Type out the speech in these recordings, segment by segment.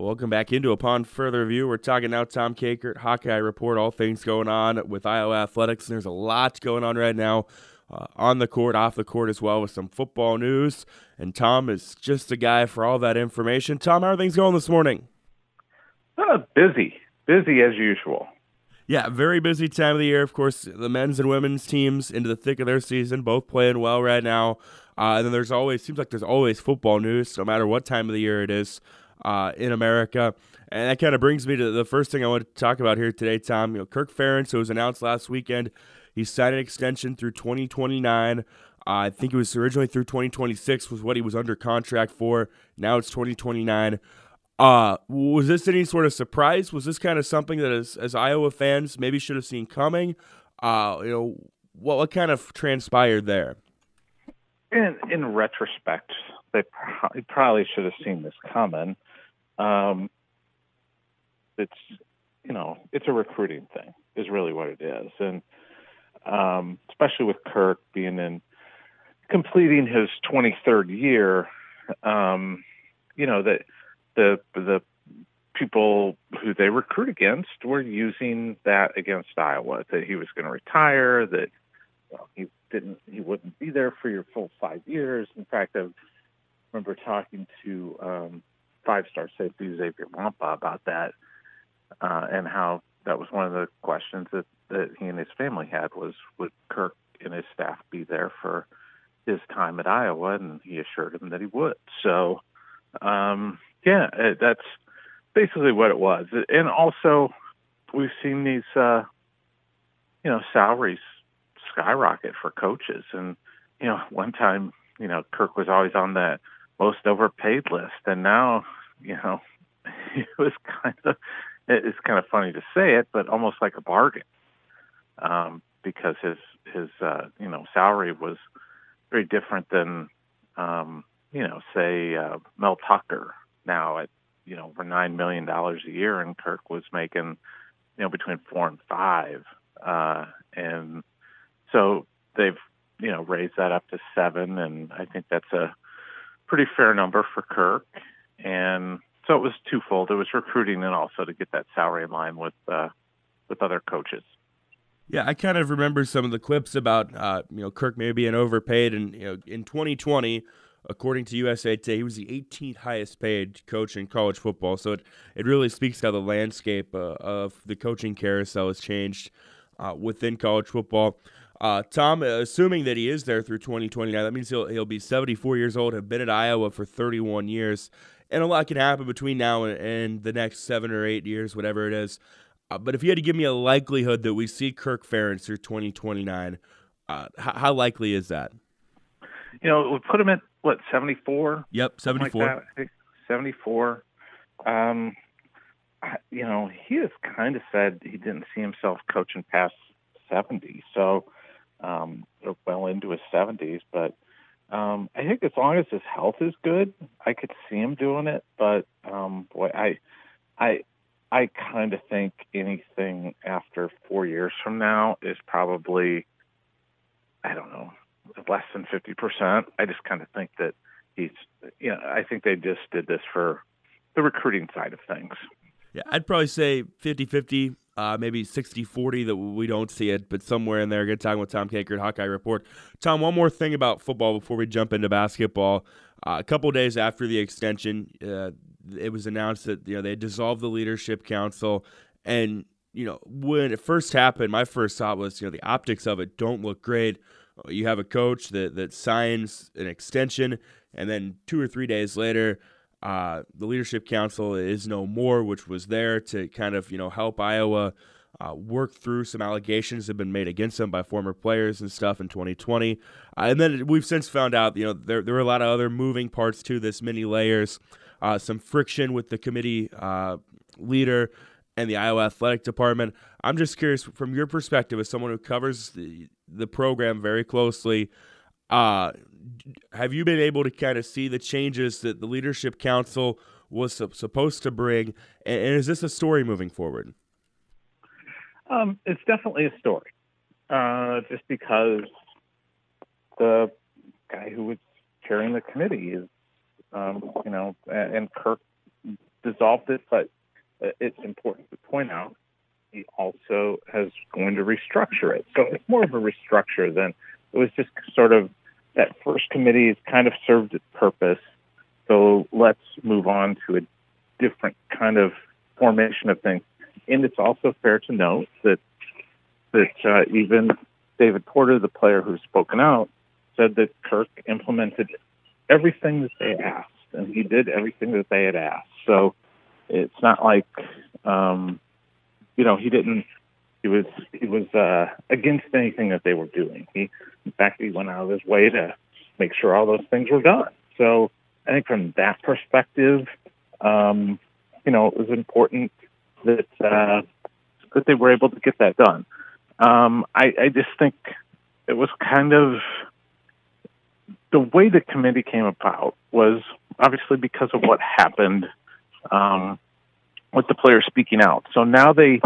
Welcome back into Upon Further Review. We're talking now Tom Kakert, Hawkeye Report, all things going on with Iowa Athletics. And there's a lot going on right now uh, on the court, off the court as well, with some football news. And Tom is just the guy for all that information. Tom, how are things going this morning? Uh, busy, busy as usual. Yeah, very busy time of the year. Of course, the men's and women's teams into the thick of their season, both playing well right now. Uh, and then there's always seems like there's always football news, no matter what time of the year it is uh, in America. And that kind of brings me to the first thing I want to talk about here today, Tom. You know, Kirk Ferentz, who was announced last weekend, he signed an extension through 2029. Uh, I think it was originally through 2026 was what he was under contract for. Now it's 2029. Uh, was this any sort of surprise? Was this kind of something that, as, as Iowa fans, maybe should have seen coming? Uh, you know, what what kind of transpired there? In in retrospect, they probably should have seen this coming. Um, it's you know it's a recruiting thing is really what it is, and um, especially with Kirk being in completing his 23rd year, um, you know that the the people who they recruit against were using that against Iowa that he was going to retire, that well, he didn't he wouldn't be there for your full five years. In fact, I remember talking to um, five star safety Xavier Nwankpa about that uh, and how that was one of the questions that, that he and his family had was would Kirk and his staff be there for his time at Iowa, and he assured him that he would. So, um, yeah, it, that's basically what it was. And also, we've seen these, uh, you know, salaries skyrocket for coaches. And you know, one time, you know, Kirk was always on that most overpaid list, and now, you know, it was kind of it's kind of funny to say it, but almost like a bargain, um, because his his uh, you know salary was very different than um, you know say uh, Mel Tucker now at you know over nine million dollars a year, and Kirk was making you know between four and five, uh, and so they've you know raised that up to seven, and I think that's a pretty fair number for Kirk, and so it was twofold. It was recruiting and also to get that salary in line with uh, with other coaches. Yeah, I kind of remember some of the clips about uh, you know Kirk maybe being overpaid, and you know in 2020, according to USA Today, he was the 18th highest paid coach in college football. So it it really speaks to how the landscape uh, of the coaching carousel has changed uh, within college football. Uh, Tom, assuming that he is there through 2029, that means he'll he'll be 74 years old, have been at Iowa for 31 years and a lot can happen between now and, and the next seven or eight years, whatever it is. Uh, but if you had to give me a likelihood that we see Kirk Ferentz through 2029, uh, how, how likely is that? You know, we put him at what 74. Yep, 74. Like 74. Um, you know, he has kind of said he didn't see himself coaching past 70, so um, well into his 70s. But um, I think as long as his health is good, I could see him doing it. But um, boy, I, I, I kind of think anything after four years from now is probably, I don't know, less than fifty percent. I just kind of think that he's, you know, I think they just did this for the recruiting side of things. Yeah, I'd probably say 50-50 uh, maybe 60 40 that we don't see it, but somewhere in there. Good time with Tom Kakert, Hawkeye Report. Tom, one more thing about football before we jump into basketball. Uh, a couple days after the extension, uh, it was announced that you know they dissolved the leadership council, and you know when it first happened, my first thought was you know the optics of it don't look great. You have a coach that that signs an extension, and then two or three days later uh, the leadership council is no more, which was there to kind of you know help Iowa uh, work through some allegations that have been made against them by former players and stuff in 2020. Uh, and then we've since found out you know there there were a lot of other moving parts to this, many layers, uh, some friction with the committee uh, leader and the Iowa athletic department. I'm just curious from your perspective as someone who covers the the program very closely. Uh, have you been able to kind of see the changes that the leadership council was supposed to bring, and, is this a story moving forward? Um, it's definitely a story, uh, just because the guy who was chairing the committee is, um, you know, and Kirk dissolved it, but it's important to point out he also has going to restructure it. So it's more of a restructure than it was just sort of that first committee has kind of served its purpose. So let's move on to a different kind of formation of things. And it's also fair to note that that uh, even David Porter, the player who's spoken out, said that Kirk implemented everything that they asked, and he did everything that they had asked. So it's not like um, you know he didn't he was he was uh, against anything that they were doing. He in fact he went out of his way to make sure all those things were done. So I think from that perspective, um, you know, it was important that uh, that they were able to get that done. Um, I, I just think it was kind of the way the committee came about was obviously because of what happened um, with the players speaking out. So now they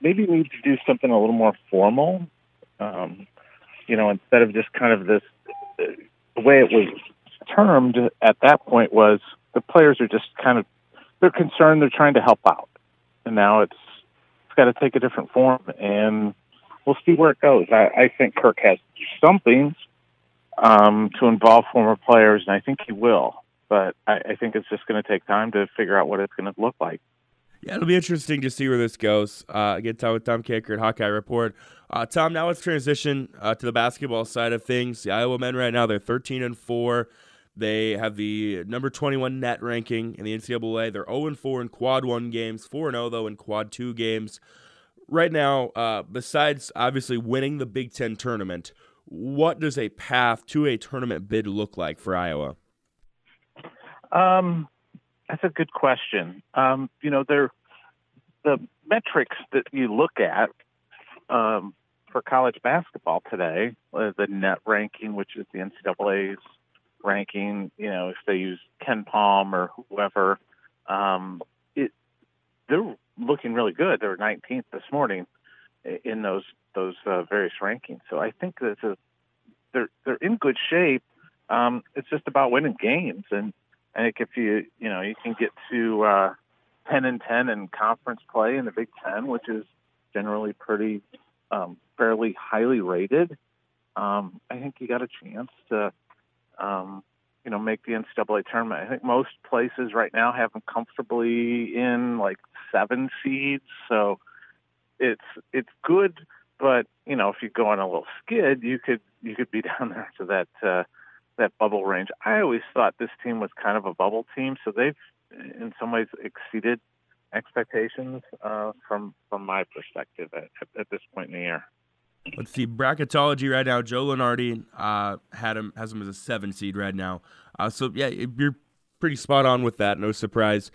maybe we need to do something a little more formal. Um, you know, instead of just kind of this, the way it was termed at that point was the players are just kind of they're concerned, they're trying to help out, and now it's it's got to take a different form, and we'll see where it goes. I, I think Kirk has something um, to involve former players, and I think he will. But I, I think it's just going to take time to figure out what it's going to look like. Yeah, it'll be interesting to see where this goes. Uh, again, time with Tom Kakert at Hawkeye Report. Uh, Tom, now let's transition uh, to the basketball side of things. The Iowa men right now they're 13 and four. They have the number 21 net ranking in the NCAA. They're 0 and 4 in quad one games, 4 and 0 though in quad two games. Right now, uh, besides obviously winning the Big Ten tournament, what does a path to a tournament bid look like for Iowa? Um, that's a good question. Um, you know, there the metrics that you look at um, for college basketball today, uh, the net ranking, which is the NCAA's ranking. You know, if they use KenPom or whoever, um, it they're looking really good. They were 19th this morning in those those uh, various rankings. So I think that they're they're in good shape. Um, it's just about winning games, and I think if you you know you can get to uh, ten and ten in conference play in the Big Ten, which is generally pretty um, fairly highly rated, um, I think you got a chance to um, you know make the NCAA tournament. I think most places right now have them comfortably in like seven seeds, so it's it's good. But you know, if you go on a little skid, you could you could be down there to that. Uh, that bubble range. I always thought this team was kind of a bubble team, so they've in some ways exceeded expectations uh, from from my perspective at, at, this point in the year. Let's see bracketology right now. Joe Lunardi uh, had him has him as a seven seed right now. Uh, so yeah, you're pretty spot on with that. No surprise.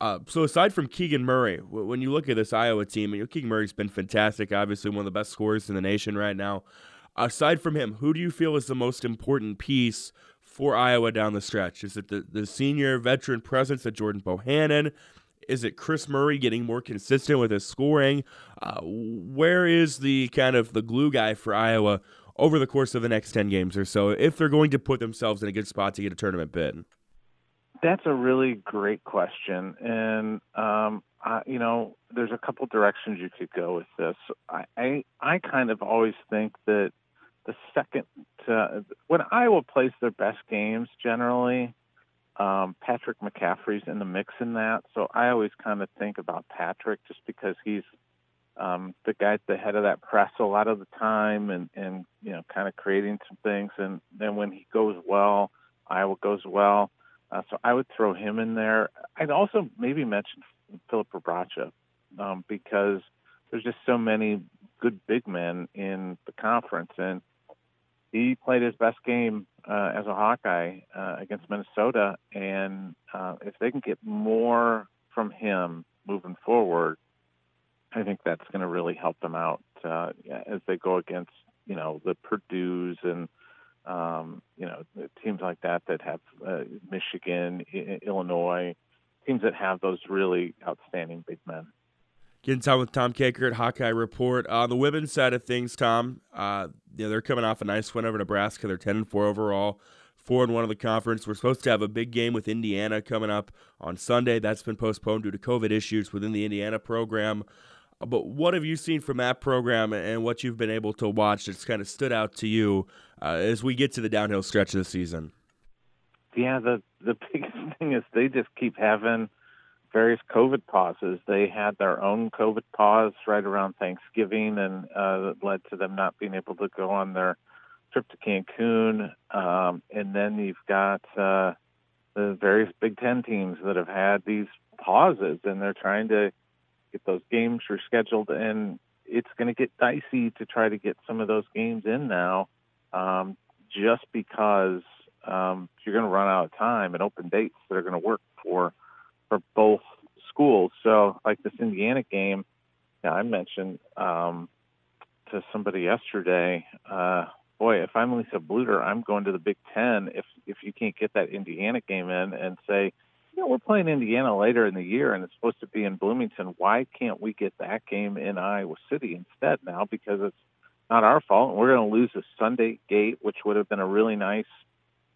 Uh, so aside from Keegan Murray, when you look at this Iowa team, you know, Keegan Murray's been fantastic. Obviously, one of the best scorers in the nation right now. Aside from him, who do you feel is the most important piece for Iowa down the stretch? Is it the, the senior veteran presence of Jordan Bohannon? Is it Kris Murray getting more consistent with his scoring? Uh, where is the kind of the glue guy for Iowa over the course of the next 10 games or so if they're going to put themselves in a good spot to get a tournament bid? That's a really great question. And, um, you know, there's a couple directions you could go with this. I, I, I kind of always think that the second to, when Iowa plays their best games generally, um, Patrick McCaffery's in the mix in that. So I always kind of think about Patrick just because he's um, the guy at the head of that press a lot of the time and, and you know, kind of creating some things. And then when he goes well, Iowa goes well. Uh, so I would throw him in there. I'd also maybe mention Filip Rebraca um, because there's just so many good big men in the conference. And he played his best game uh, as a Hawkeye uh, against Minnesota, and uh, if they can get more from him moving forward, I think that's going to really help them out uh, as they go against you know the Purdue's and um, you know teams like that that have uh, Michigan, I- Illinois, teams that have those really outstanding big men. Getting time with Tom Kakert at Hawkeye Report. On the women's side of things, Tom, uh, you know, they're coming off a nice win over Nebraska. They're 10 and 4 overall, four and one of the conference. We're supposed to have a big game with Indiana coming up on Sunday. That's been postponed due to COVID issues within the Indiana program. But what have you seen from that program and what you've been able to watch that's kind of stood out to you uh, as we get to the downhill stretch of the season? Yeah, the the biggest thing is they just keep having various COVID pauses. They had their own COVID pause right around Thanksgiving, and uh, that led to them not being able to go on their trip to Cancun. Um, and then you've got uh, the various Big Ten teams that have had these pauses, and they're trying to get those games rescheduled, and it's going to get dicey to try to get some of those games in now, um, just because um, you're going to run out of time and open dates that are going to work for for both schools. So, like this Indiana game, yeah, I mentioned um, to somebody yesterday. Uh, boy, if I'm Lisa Bluder, I'm going to the Big Ten. If if you can't get that Indiana game in and say, you know, we're playing Indiana later in the year and it's supposed to be in Bloomington. Why can't we get that game in Iowa City instead now? Because it's not our fault. And we're going to lose a Sunday gate, which would have been a really nice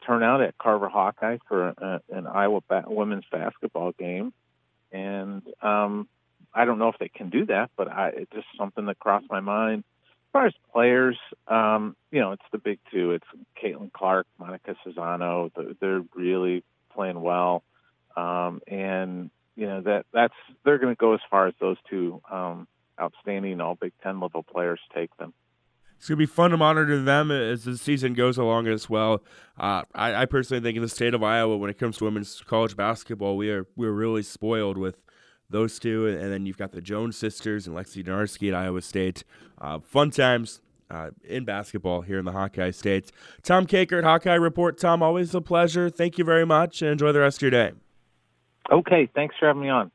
turnout at Carver Hawkeye for a, an Iowa ba- women's basketball game. And um, I don't know if they can do that, but I, it's just something that crossed my mind. As far as players, um, you know, it's the big two. It's Caitlin Clark, Monika Czinano. They're really playing well um, and you know that that's they're going to go as far as those two um, outstanding all Big Ten level players take them. It's to be fun to monitor them as the season goes along as well. Uh, I, I, personally think in the state of Iowa, when it comes to women's college basketball, we are we're really spoiled with those two, and then you've got the Jones sisters and Lexi Donarski at Iowa State. Uh, fun times uh, in basketball here in the Hawkeye States. Tom Kakert, Hawkeye Report. Tom, always a pleasure. Thank you very much, and enjoy the rest of your day. Okay, thanks for having me on.